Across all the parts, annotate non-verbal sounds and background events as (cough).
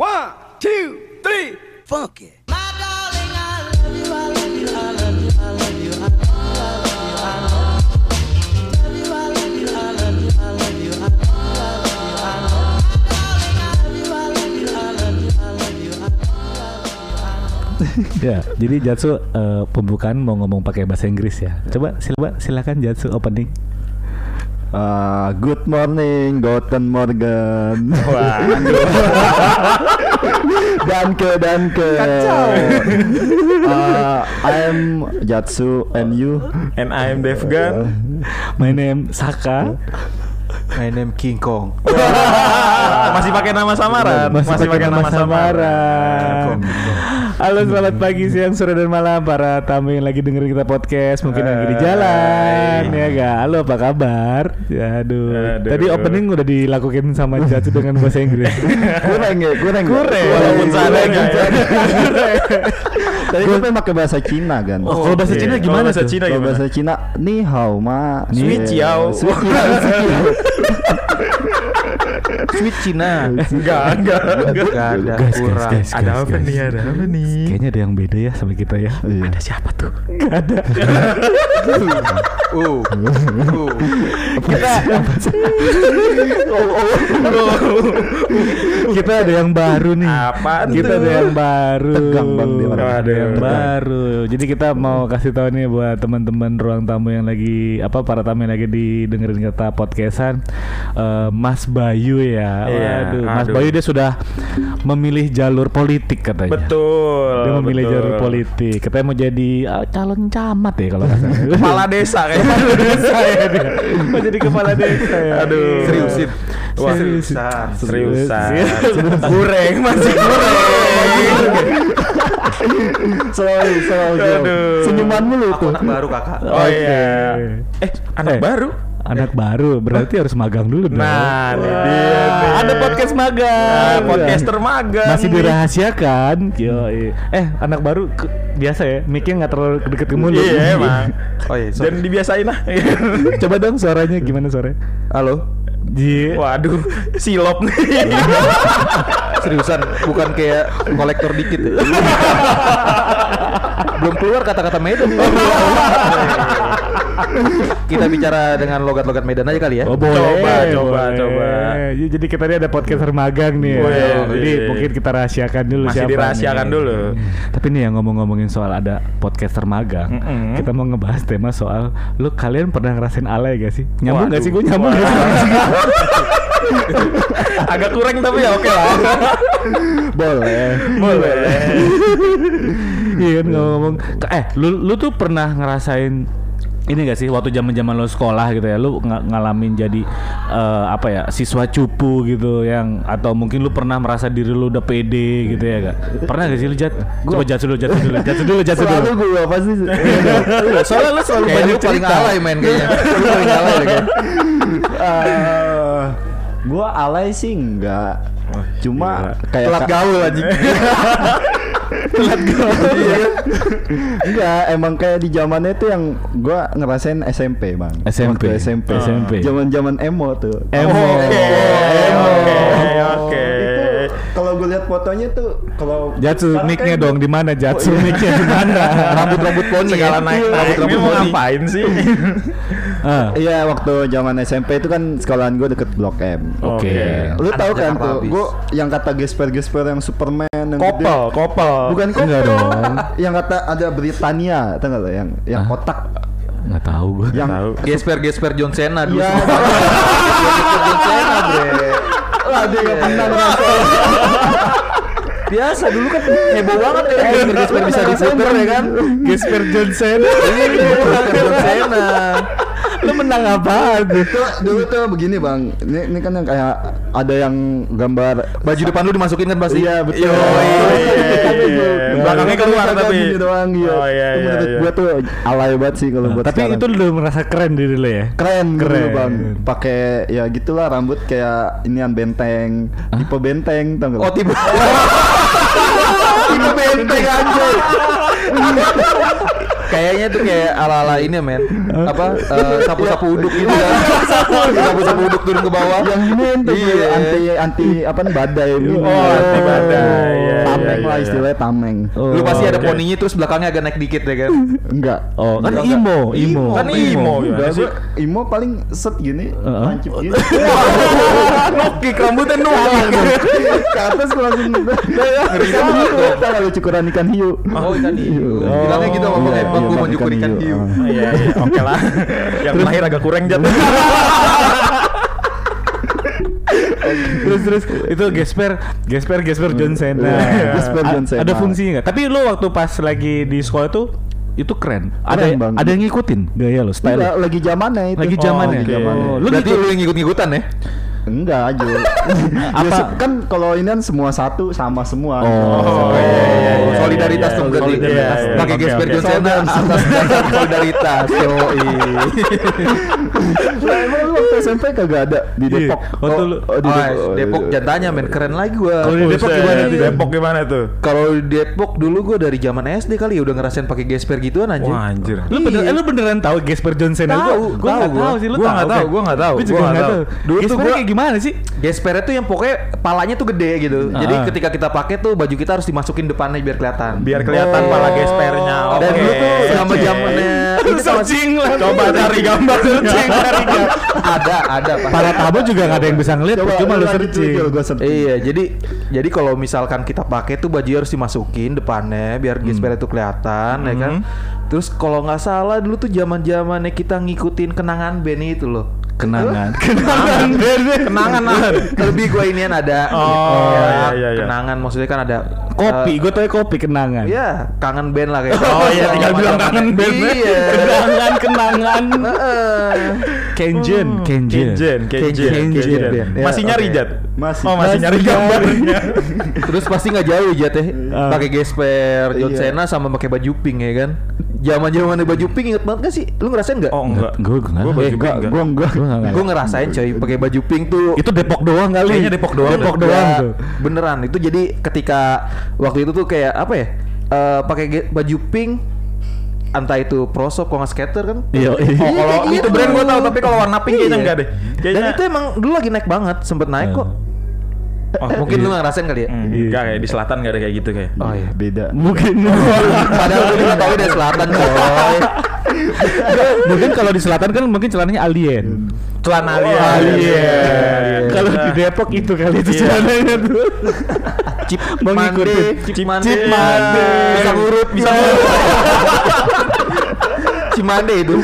One, two, three, funk it. (laughs) ya, jadi Jatsu eh, pembukaan mau ngomong pakai bahasa Inggris ya. Coba silakan silakan Jatsu opening. Uh, good morning, Guten Morgen. (laughs) danke, danke. Uh, I'm Jatsu and you. And I'm Devgan. My name Saka. My name King Kong. Masih pakai nama samaran. Masih, pakai nama samaran. Halo, selamat pagi, siang, sore dan malam para tamu yang lagi dengerin kita podcast, mungkin lagi di jalan, ya gak? Halo, apa kabar? Ya, aduh. Aduh. Tadi opening udah dilakukan sama Jatsu dengan bahasa Inggris. (laughs) Kurang ya, kurang. Kurang. Walaupun seadanya ya. (laughs) Tadi gue pengen pakai bahasa Cina kan. Oh, kalau bahasa Oke. Cina gimana bahasa? Cina gimana? bahasa Cina, ni hao ma. Ni Eh, ciao. Sweet ciao. (laughs) sweet Cina. Enggak, enggak, enggak. Gak ada Guys, guys, kurang. guys, Ada guys, apa guys. nih? Ada apa nih? Kayaknya ada yang beda ya sama kita ya. Iya. Ada siapa tuh? Gak ada. Uh. Uh. kita kita ada yang baru nih. Apaan Kita ada yang baru. Tegang bang dia. Ada yang Tegang. baru. Jadi kita mau kasih tahu nih buat teman-teman ruang tamu yang lagi apa para tamu yang lagi didengerin kita podcastan. Eh, Mas Bayu ya. Iya, Waduh, Mas aduh. Bayu dia sudah memilih jalur politik katanya. Betul. Dia memilih betul. jalur politik. Katanya mau jadi ah, calon camat ya kalau nggak salah. (laughs) Kepala desa kayaknya. kepala desa ya dia. Mau jadi kepala desa ya. Aduh. Seriusin. Wah, Seriusan. seriusan. Seriusan. Goreng masih goreng. Selalu, selalu. Aduh. Senyuman mulu Aku tuh. anak baru kakak. Oh iya. Eh, anak Eh. baru. Anak baru berarti harus magang dulu dong. Nah, ini dia nih. ada podcast magang. Nah, podcaster magang. Masih nih. dirahasiakan. Yo, eh anak baru ke- biasa ya, mic-nya nggak terlalu deket ke mulut. Iya emang. Oh iya, sorry. Dan dibiasain lah. (laughs) Coba dong suaranya gimana suaranya? Halo. Ji. Waduh, silop nih. Seriusan, bukan kayak kolektor dikit ya. (laughs) Belum keluar kata-kata Medan. Kita bicara dengan logat-logat Medan aja kali ya. Oh boleh, Coba, coba, boleh. coba. Jadi jadi kita ini ada podcaster magang nih. ya. Wih, Jadi mungkin kita rahasiakan dulu Masih siapa dirahasiakan nih. dulu. Tapi nih yang ngomong-ngomongin soal ada podcaster magang, Mm-mm. kita mau ngebahas tema soal lu kalian pernah ngerasain alay gak sih? Nyambung gak Waduh. sih? Gue nyambung gak sih? (laughs) Agak kurang tapi ya oke lah. Boleh. Boleh. Iya kan ngomong. Eh, lu lu tuh pernah ngerasain ini gak sih waktu zaman zaman lo sekolah gitu ya lu ng- ngalamin jadi eh, apa ya siswa cupu gitu yang atau mungkin lu pernah merasa diri lu udah pede gitu ya gak pernah gak sih lu jat coba jatuh dulu jatuh dulu jatuh dulu jatuh Selalu dulu gue pasti. soalnya lu selalu Kayak banyak lu paling cerita alay main kayaknya. Lu paling alay deh kayaknya. Eh, gua alay sih enggak. Cuma kayak Telat gaul anjing. (laughs) telat gaul. Iya. enggak, emang kayak di zamannya itu yang gua ngerasain SMP, Bang. SMP. Waktu SMP. SMP. Zaman-zaman emo tuh. emo Oke, emo oke, oke. Itu kalau gue lihat fotonya tuh kalau Jatsu kayak- dong di mana Jatsu mic-nya di mana (laughs) Rambut-rambut poni Segala ya. naik ini mau poni. ngapain sih? (laughs) Ah, Iya, waktu zaman SMP itu kan sekolahan gue deket Blok M. Oke. Lu tahu kan tuh, gue yang kata gesper-gesper yang Superman yang gede. Kopel, kopel. Bukan kopel Enggak dong. Yang kata ada Britania, tahu nggak lo? Yang yang kotak. nggak tahu gue Yang Tahu. Gesper gesper John Cena dulu. Iya. (laughs) Gesper John Cena, bre. Wah, dia nggak pernah Iya. (laughs) ngerasain. Biasa dulu kan heboh banget ya gesper gesper bisa diputer ya kan. Gesper Johnson Gesper John Cena. Lu menang apa Tuh, dulu tuh begini bang, ini, ini kan yang kayak ada yang gambar Baju depan lu dimasukin kan pasti. Iya betul. Iya, iya, iya, iya. (laughs) Belakangnya keluar tapi. gini doang iya. Oh, iya, Itu iya, menurut iya. gua tuh alay banget sih kalau buat tapi sekarang. itu lu merasa keren diri lu ya keren gitu Keren. bang. Pakai ya gitulah rambut kayak inian benteng, tipe benteng tau gak? Oh tipe. (laughs) Itu benteng anjay. Kayaknya tuh kayak ala-ala ini ya men Apa eh, Sapu-sapu uduk gitu kan Sapu-sapu uduk turun ke bawah yang ini tuh Iya. anti anti apa nih badai ini. Oh, anti badai. Iya, tameng iya, lah iya. istilahnya tameng Oh, Lu pasti ada oke. poninya terus belakangnya agak naik dikit ya kan enggak Oh, kan Enggak, imo, imo. Kan imo, Enggak, sih? gua imo paling set gini Heeh. tancip gini (laughs) Nokik rambutnya nokik. ke atas gua langsung (laughs) ngeri tahu lu cukuran ikan hiu Oh ikan hiu Oh, Bilangnya gitu sama Bang iya, Epang iya, Gue mau Bang, nyukur ikan hiu. Ah. Iya, iya, oke lah. (laughs) Yang lahir agak kurang jat. Terus terus itu gesper gesper gesper John Cena. Iya, gesper John Cena. Ada fungsinya nggak? Tapi lu waktu pas lagi di sekolah tuh itu keren. Ada Keren, Bang. ada yang ngikutin gaya lo, style. Lo? lagi zamannya itu Lagi zamannya. lagi zamannya. Oh, lu Berarti ngikut- lu yang ngikut-ngikutan ya Enggak aja. (laughs) Apa? Ya, kan kalau ini kan semua satu sama semua. Oh, iya, iya, iya. Solidaritas tuh berarti Solidaritas. Iya, Pakai gesper oke. John Cena atas dasar (laughs) solidaritas Yoi (laughs) Lah, emang lu waktu SMP kagak ada di Iya. Depok. Waktu lu- oh, di Oh, Depok. Depok jantanya men keren lagi gua Kalau di Depok gimana tuh? Depok gimana tuh? Kalau di Depok dulu gua dari zaman SD kali ya udah ngerasain pakai gesper gituan aja Wah anjir. Lu bener, eh, lu beneran tahu gesper John Cena? Tahu, gua tahu nggak gua. tahu sih. Lu Gua tahu nggak kan? tahu, gua nggak tahu, Gua juga gua nggak nggak tahu. Dulu tuh gua- kayak gimana sih? Gespernya tuh yang pokoknya palanya tuh gede gitu. Jadi Ah. ketika kita pakai tuh baju kita harus dimasukin depannya biar kelihatan. Biar kelihatan pala gespernya. Dan Oke. dulu tuh sama zamannya (laughs) ini Searching lah. Coba cari gambar searching cari gambar. ada ada Pak. Para tamu juga nggak ada yang bisa ngeliat, Coba cuma lu searching. Iya, jadi jadi kalau misalkan kita pakai tuh baju harus dimasukin depannya biar gesper itu kelihatan ya kan. Terus kalau nggak salah dulu tuh zaman-zamannya kita ngikutin kenangan band itu loh. (laughs) Kenangan. Kenangan. Kenangan lah. Lebih gue inian ada. Oh, Ya, iya, iya, iya. Kenangan maksudnya kan ada Kopi, eh, gue tau kopi kenangan. Iya, kangen band lah kayak. Oh, iya, tinggal bilang kangen band. Iya. Kenangan, kenangan. Heeh. Kenjen, Kenjen. Kenjen, Kenjen. Kenjen. Masih Ya, nyari. Jat? Masih. Oh, masih nyari gambarnya. Terus pasti nggak jauh ya teh. Ah. Pakai gesper John Iya. Cena sama pakai baju pink ya kan. Zaman-zaman baju pink inget banget gak sih? Lu ngerasain nggak? Oh, enggak. Gue enggak. Eh, pink enggak, enggak. gua enggak. Gue enggak. Gue ngerasain coy pakai baju pink tuh Itu Depok doang kali. Kayaknya Depok doang Depok deh. doang Ya, tuh. Beneran itu jadi ketika waktu itu tuh kayak apa ya? eh, pakai baju pink entah itu prosop kalau nggak skater kan Iya. Oh, kalau kayak itu gitu. brand gua tahu, tapi kalau warna pink kayaknya Iya. enggak deh. dan Kayaknya itu emang dulu lagi naik banget sempet naik kok Oh, mungkin lu nggak ngerasain kali ya enggak kayak di selatan enggak ada kayak gitu kayak. oh iya Beda. Mungkin (laughs) padahal gue juga tahu dari selatan (laughs) coy mungkin kalau di selatan kan mungkin celananya alien. Celana Oh, alien. alien. Kalau di Depok itu kali itu Iya. celananya tuh. Cip Mau (laughs) mande ngikutin. Cip Cip mande mande. bisa ngurut bisa ngurut Cimande itu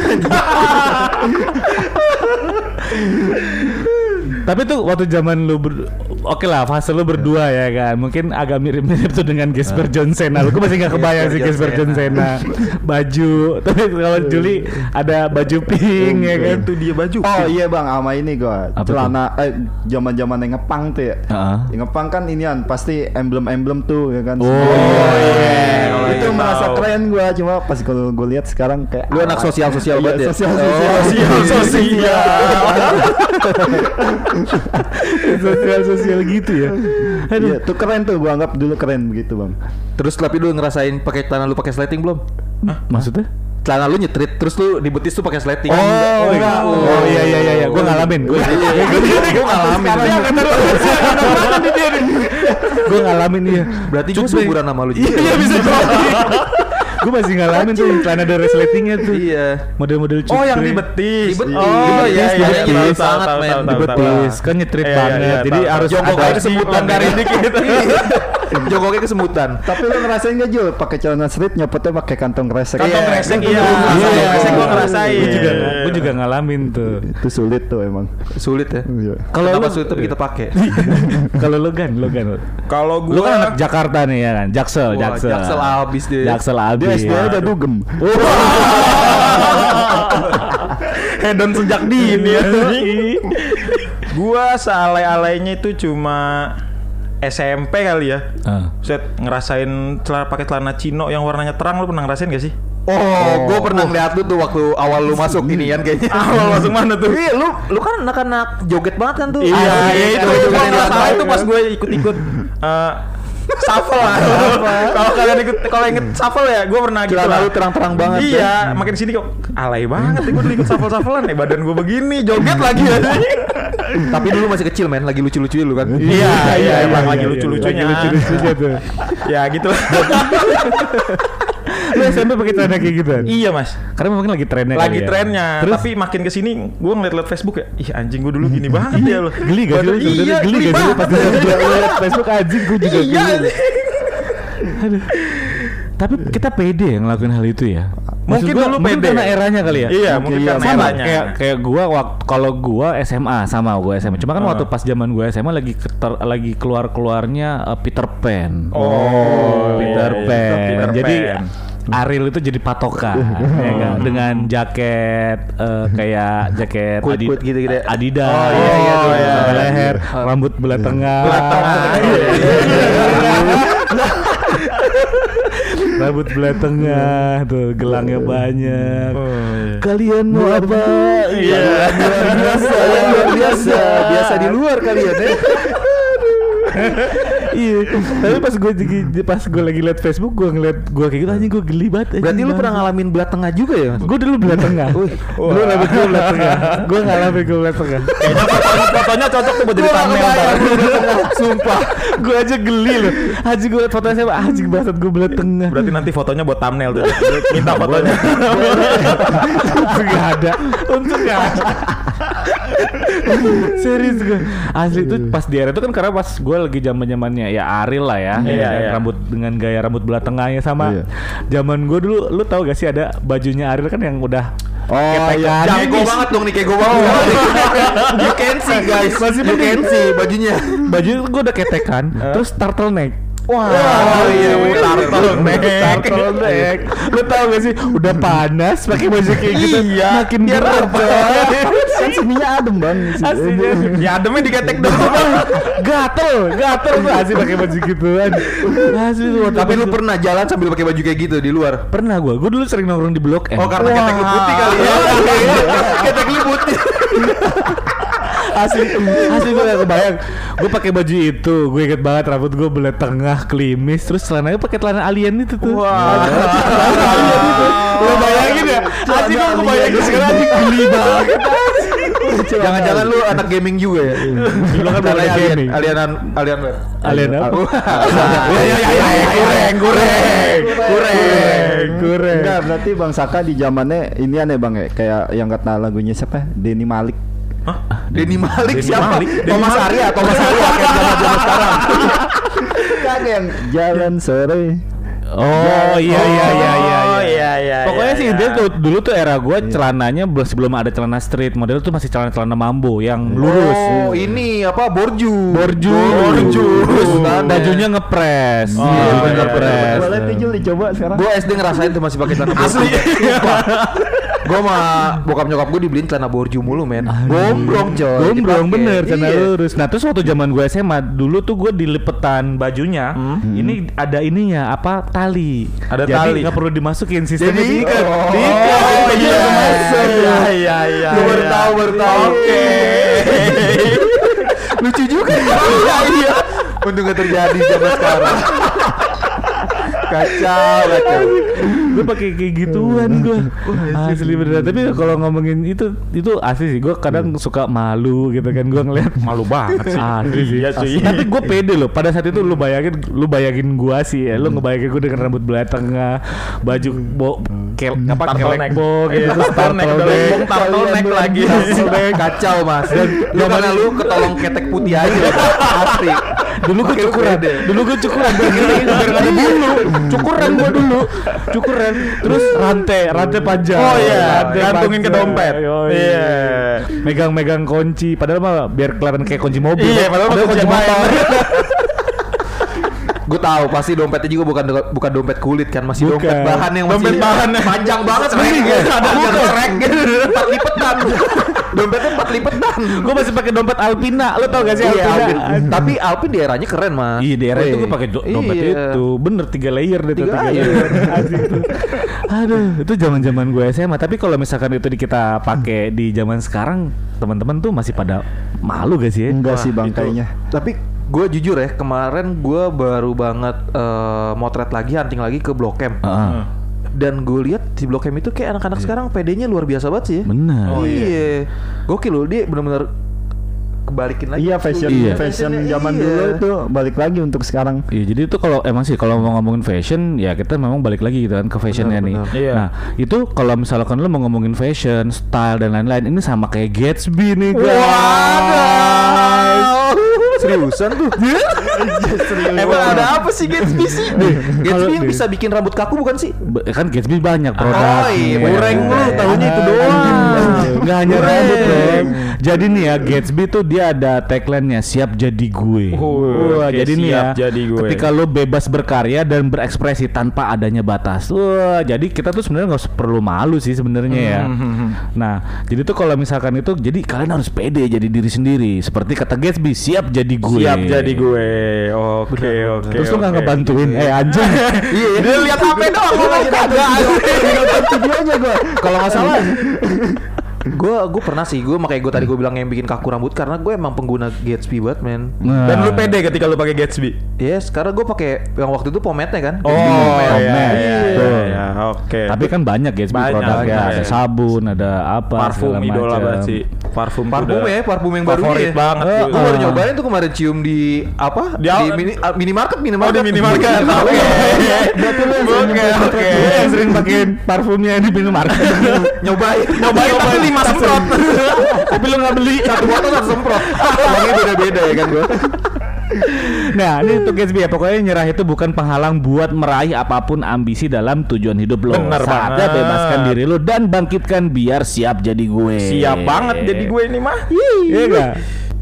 Tapi tuh waktu zaman lu ber... Oke lah fase lu berdua ya kan. Mungkin agak mirip-mirip tuh dengan Gesper John Cena Lu masih gak kebayang sih Gesper John Cena Baju. (laughs) Tapi kalau Juli ada baju pink ya kan. Itu dia baju. Oh iya bang, sama ini gua. Apa celana eh zaman zaman yang ngepang tuh ya. Heeh. Yang ngepang kan inian pasti emblem-emblem tuh ya kan. Oh, iya. Kalau itu merasa keren gua. Cuma pas kalau gua lihat sekarang kayak Lu anak sosial-sosial Iya, banget ya? Sosial Oh, (laughs) (laughs) (laughs) sosial. Sosial gitu ya Iya, tuh keren tuh gua anggap dulu keren begitu bang. Terus tapi lu ngerasain pakai celana lu pakai sleting belum? Maksudnya? Celana lu nyetrit terus lu di betis tuh pakai sleting. Oh, iya. oh iya iya iya, iya. gue ngalamin gue Gue ngalamin. (laughs) gue ngalamin iya Berarti gue seumuran sama lu juga. iya bisa (laughs) gue masih ngalamin tuh yang celana ada resletingnya tuh Iya. model-model Oh, yang cupri. di betis. Di betis. Oh, iya iya di iya. betis. Tahu, men. di betis kan nyetrit Iya, iya, banget iya, jadi harus ada longgarin dari dikit. Jongkoknya kesemutan. Tapi lu ngerasain gak Jul pakai celana street nyopotnya pakai kantong kresek? Kantong Iya. kresek iya. Iya, Kantong kresek gua ngerasain. gue juga gue juga ngalamin tuh Itu sulit tuh emang. Sulit ya. Iya. Kalau lu- sulit tapi kita pakai? (laughs) kalau lo kan lo kan Kalau gua lu kan anak Jakarta nih ya kan Jaksel Wah, Jaksel Jaksel abis dia. Jaksel Dia abis SD udah dugem. (laughs) hedon sejak dini ya. (laughs) gua sealai-alainya itu cuma SMP kali ya. Ah. Set ngerasain celana pakai celana chino yang warnanya terang lu pernah ngerasain gak sih? Oh, gue pernah ngeliat lu tuh waktu awal lu masuk ini kan kayaknya. (laughs) Awal masuk mana tuh? Iya, lu lu kan anak-anak joget banget kan tuh. Iya, Ah, iya itu kan, itu kan, kalau nggak kan, salah itu pas gue ikut-ikut (laughs) eh, shuffle lah. Kalau kalian ikut kalau inget shuffle ya, gue pernah gitu lah. lu terang-terang banget, Iya, makin sini kok alay banget ya gue ikut shuffle shufflean nih badan gue begini, joget lagi ya. (laughs) Tapi dulu masih kecil men, lagi lucu-lucu dulu kan. Iya, iya, emang lagi iya, lucu-lucunya. lagi lucu-lucunya tuh. (laughs) ya gitu. Lu SMP pakai celana kayak gitu? iya mas. Karena mungkin lagi trennya lagi ya. trennya Terus tapi makin ke sini gue ngeliat-liat Facebook ya ih anjing gue dulu gini (laughs) banget ya lo geli gak sih lu iya geli gak sih lu pas banget. Facebook anjing gue juga iya geli. (laughs) Tapi kita pede yang ngelakuin hal itu ya. Mungkin gua, dulu mungkin pede. karena eranya kali ya. iya mungkin iya, karena sama eranya. kayak kayak gua waktu kalau gua SMA sama gua SMA. Cuma kan waktu pas zaman gua SMA lagi keter- lagi keluar-keluarnya uh, Peter Pan. Oh, Peter iya, iya. Pan. Peter jadi Pan. Ariel itu jadi patokan (laughs) ya kan? dengan jaket eh, kayak jaket Kuit-kuit Adi- gitu-gitu ya. Adidas. Oh, iya, iya, Oh, iya. sampai leher, rambut belah tengah. Belah tengah. (laughs) (laughs) rambut belah tengah tuh gelangnya banyak. Oh, Kalian mau apa? Iya. Luar biasa, luar biasa. Biasa di luar kalian ya. Iya. Tapi pas gue pas gue lagi liat Facebook gue ngeliat gue kayak gitu anjing gue geli banget. Berarti lu pernah ngalamin belah tengah juga ya? Gue dulu belah tengah. Dulu rambut gue belah tengah. Gue ngalamin gue belah tengah. kayaknya fotonya, cocok tuh buat jadi thumbnail. Sumpah, gue aja geli loh. Haji gue liat fotonya siapa? Haji bangsat gue belah tengah. berarti nanti fotonya buat thumbnail tuh minta fotonya Untung (laughs) gak ada. Untung gak ada. (laughs) Serius gue. Asli itu pas di era itu kan karena pas gue lagi zaman zamannya ya Ariel lah ya. Iya, iya. Rambut dengan gaya rambut belah tengahnya sama. Iya. Zaman gue dulu, lu tau gak sih ada bajunya Ariel kan yang udah Oh iya. Jago banget dong nih kayak gue banget. You can see guys. Masih you can see bajunya. baju gue udah ketekan, (laughs) terus turtleneck. Wah, oh iya turtleneck Turtleneck. Lu tau gak sih udah panas pakai baju kayak gitu. Iya, makin biar berat. (laughs) Kan sininya adem bang. Aslinya ya ademnya diketek doang gatel, gatel tuh asli pakai baju gituan. Asli tuh. Tapi lu pernah jalan sambil pakai baju kayak gitu di luar? pernah gua, gua dulu sering nongkrong di Blok M. Oh karena ketek lu putih kali ya. (laughs) Ketek lu putih. asli, asli gua gak kebayang. Gua pakai baju itu, gue inget banget rambut gua belah tengah, klimis, terus celananya pakai celana alien itu tuh. Wah. alien itu. Lo bayangin ya? Asli gua kebayangin sekarang asli geli banget. Jangan-jangan lu anak gaming juga ya? Dulu kan mulai alien, gaming. alienan, alien. Alien apa? Ya ya ya ya, kureng, kureng, kureng. Kurang. Enggak, berarti Bang Saka di zamannya ini aneh Bang ya, kayak yang kata lagunya siapa? Denny Malik. Denny Malik Denny siapa? Malik? Thomas. Arya, Thomas Arya kayak zaman-zaman sekarang. (laughs) Kan yang jalan sore. Oh iya iya iya iya. Oh, iya, iya, Pokoknya iya, sih iya. dia tuh dulu tuh era gua celananya belum sebelum ada celana street model tuh masih celana-celana mambo yang lurus. Oh, ini apa? Borju. Borju. Borju. Terus bajunya ngepres. Oh, Iya, iya, bajunya iya, ngepres. Boleh tujuh dicoba sekarang. Gue SD ngerasain tuh masih pakai celana borju. Asli. (laughs) Gue sama bokap nyokap gue dibeliin celana borju mulu men. Gombrong coy. Gombrong bener celana Iya. lurus. Nah terus waktu zaman gue SMA dulu tuh gue dilipetan bajunya. Ini ada ininya apa tali. Ada Jadi tali. nggak perlu dimasukin sistemnya Jadi diikat. oh, Diikat. oh, iya. iya iya iya Gue baru tahu, baru tahu. oke (laughs) Lucu juga (laughs) ya. Iya iya. Untung gak terjadi zaman sekarang. (laughs) Kacau, kacau. Gue pakai kayak gituan gue (laughs) asli beneran. Tapi kalau ngomongin itu itu asli sih. Gue kadang suka malu gitu kan gue ngeliat. Malu banget sih. Asli sih Iya. Asli. tapi gue pede loh. Pada saat itu lu bayangin lu bayangin gue sih ya. Lu ngebayangin gue dengan rambut belah tengah baju bo kel apa kelek bo gitu. (laughs) Iya, turtleneck, (laughs) lagi. Kacau mas. Dan lu ketolong ketek putih aja. Asli. Dulu gue cukuran pede. dulu gue cukuran biar biar nggak ada bulu cukuran gue dulu cukuran terus rantai rantai panjang Oh iya, gantungin ke dompet. Yoi. Iya. megang-megang kunci padahal mah biar kelihatan kayak kunci mobil Iya, padahal mah kunci motor Gue tahu pasti dompetnya juga bukan bukan dompet kulit kan, masih Bukan. dompet bahan yang Dompet masih bahan. panjang banget rek. Ya? Ada ada rek gitu, (laughs) empat lipetan. Dompetnya empat lipetan. (laughs) gue masih pakai dompet Alpina lo tau gak sih Iya, Alpina Alpin. Tapi Alpin di eranya keren mas. Iya di era itu gue pakai do- dompet Iya. itu bener tiga layer deh Tiga tiga layer. (laughs) Aduh itu zaman zaman gue SMA tapi kalau misalkan itu di kita pakai di zaman sekarang teman-teman tuh masih pada malu gak sih ya? Enggak sih Bang itu. kayaknya. Tapi gue jujur ya kemarin gue baru banget eh, motret lagi hunting lagi ke Blok M. Heeh. Dan gue lihat di Blok M itu kayak anak-anak sekarang PD-nya luar biasa banget sih ya. Benar. Oh iya. Gokil loh dia benar-benar kebalikin lagi. Iya fashion Iya. fashion zaman iya. dulu itu balik lagi untuk sekarang. Iya, jadi itu kalau emang sih kalau mau ngomongin fashion ya kita memang balik lagi gitu kan ke fashionnya nih. benar. Iya. Nah itu kalau misalkan lu mau ngomongin fashion, style dan lain-lain ini sama kayak Gatsby nih guys. Seriusan tuh? Emang ada apa sih Gatsby sih? Gatsby yang bisa bikin rambut kaku bukan sih? Kan Gatsby banyak produk. Oh, iya, kurang lu, tahunya itu doang. Enggak hanya rambut dong. Jadi nih ya Gatsby tuh dia ada tagline-nya siap jadi gue. Wah, jadi nih ya. jadi gue. Ketika lo bebas berkarya dan berekspresi tanpa adanya batas. Wah, jadi kita tuh sebenarnya nggak usah perlu malu sih sebenarnya ya. Hmm, Nah, jadi tuh kalau misalkan itu jadi kalian harus pede jadi diri sendiri. Seperti kata Gatsby, siap jadi gue. Siap jadi gue. Oke, oke. Terus lu nggak oke. ngebantuin, eh anjing. (laughs) Iya, dia lihat HP doang ngomong kagak. Videonya gua. Kalau nggak salah (laughs) gue gue pernah sih gue makanya gue tadi gue bilang yang bikin kaku rambut karena gue emang pengguna Gatsby banget men Nah. Dan lu pede ketika lu pakai Gatsby. yes sekarang gue pakai yang waktu itu pomade kan Oh, pomade. iya, iya, iya, iya, oke. Tapi kan banyak Gatsby Banyak, produknya, banyak. ada sabun, ada apa parfum segala idola banget sih. Parfum parfum ya parfum yang baru favorit ya. banget tuh. gue baru nyobain tuh kemarin cium di apa Di di, mini, ah, minimarket Oh minimarket di minimarket. Oke. Oke, oke. Lu yang sering pakai (laughs) parfumnya di minimarket. (laughs) nyobain Nyobain tapi lima semprot. (laughs) Tapi lu nggak beli. satu botol satu semprot orangnya beda beda ya kan gue Nah, ini untuk Gatsby ya. Pokoknya nyerah itu bukan penghalang buat meraih apa pun ambisi dalam tujuan hidup lo. Bener Saatnya banget. bebaskan diri lo dan bangkitkan biar siap jadi gue. Siap banget jadi gue ini mah. Iya nggak?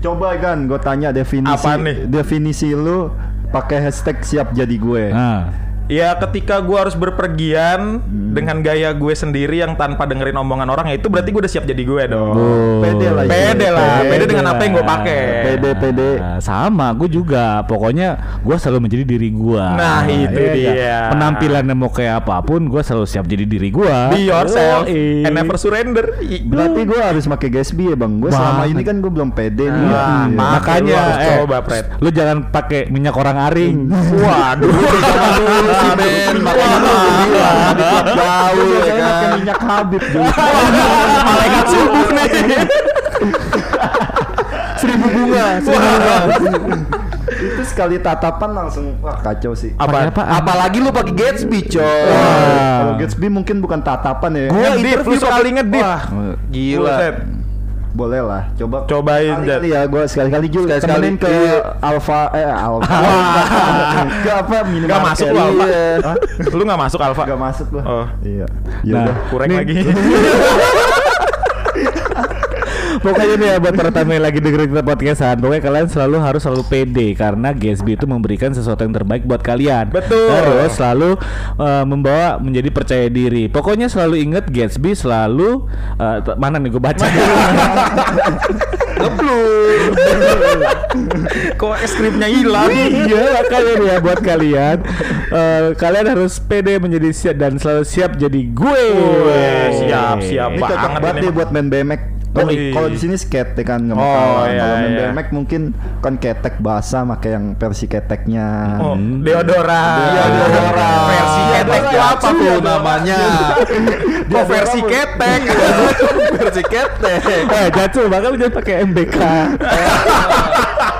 Coba kan gue tanya definisi Apa nih? definisi lu pakai hashtag siap jadi gue. Nah, Ya ketika gue harus berpergian dengan gaya gue sendiri yang tanpa dengerin omongan orang ya itu berarti gue udah siap jadi gue dong. Oh. Pede lah. Pede lah, pede dengan apa yang gue pakai. Pede pede. Nah, sama, gue juga. Pokoknya gue selalu menjadi diri gue. Nah, itu Iya dia. nggak? Penampilannya mau kayak apa pun, gue selalu siap jadi diri gue. Be yourself Yoi. and never surrender. Berarti gue harus pakai Gatsby ya bang. Gue selama ini kan gue belum pede nih. Nah, Iya. makanya lu harus eh, coba, Fred. Lu jangan pakai minyak orang aring. Waduh. (laughs) gaul Gue ya pakai kan minyak Habib juga. Malaikat subuh nih. seribu bunga, seribu bunga. Itu sekali tatapan langsung wah kacau sih. Apa? apa? apalagi lu pakai Gatsby coy Wah. Kalau Gatsby mungkin bukan tatapan ya. Gua Ngedip, interview sekali ngedip. Wah, gila. Boleh lah, coba Cobain, kali, kali ya, gue sekali-kali juga temenin ke iya. Alfa eh Alfa. (laughs) ke apa minimarket? Gak masuk lu Alfa. Iya. Lu gak masuk Alfa. Gak masuk gua. Oh. Iya. Nah, Yaudah. Kurang lagi. (laughs) Pokoknya nih ya buat para tamu yang lagi dengerin kita podcastan Pokoknya kalian selalu harus selalu pede Karena Gatsby itu memberikan sesuatu yang terbaik buat kalian Betul. Terus selalu uh, membawa menjadi percaya diri Pokoknya selalu inget Gatsby selalu uh, Mana nih gue baca (laughs) (laughs) Kok skripnya hilang? Iya makanya nih ya buat kalian uh, Kalian harus pede menjadi siap dan selalu siap jadi gue Weh, siap, siap. Ini cocok banget nih buat main BMX. Kalau Wih. kalau di sini skate kan nggak Oh, iya, Kalau main iya. BMX mungkin kan ketek basah pakai yang versi keteknya. Oh, deodoran. Deodoran. Versi ketek itu apa tuh Iya, namanya? (laughs) Kok versi ketek? (laughs) versi ketek Eh Jacu bakal jangan pakai MBK (laughs)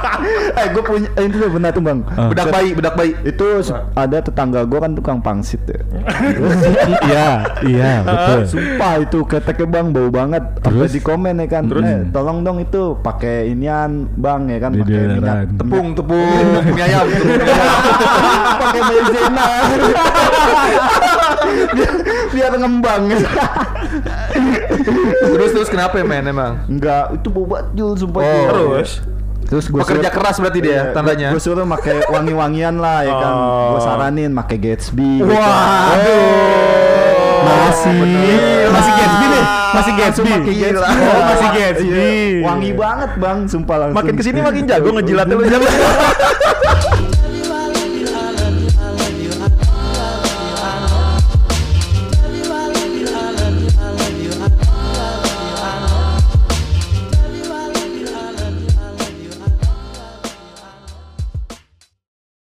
eh gue punya eh, itu benar tuh bang. bedak bayi bedak bayi Itu se- ada tetangga gue kan tukang pangsit ya. (laughs) Iya iya betul Sumpah itu keteknya bang bau banget. Terus di komen ya kan. Terus? Eh, tolong dong itu pakai inian bang ya kan pakai minyak tepung tepung mie ayam tepung mie ayam. (laughs) pakai maizena biar, (laughs) biar ngembang terus terus kenapa ya men emang enggak itu bau banget Jul sumpah Oh. Jul. Terus? Terus gue pekerja keras berarti dia tandanya. gue suruh pakai wangi-wangian lah ya kan. Oh. gue saranin pakai Gatsby Masih Masih Gatsby nih? Masih Gatsby? pakai Gatsby Oh masih Gatsby. Iya. wangi banget bang sumpah langsung. Makin ke sini makin jago (laughs) ngejilatnya lu. (laughs)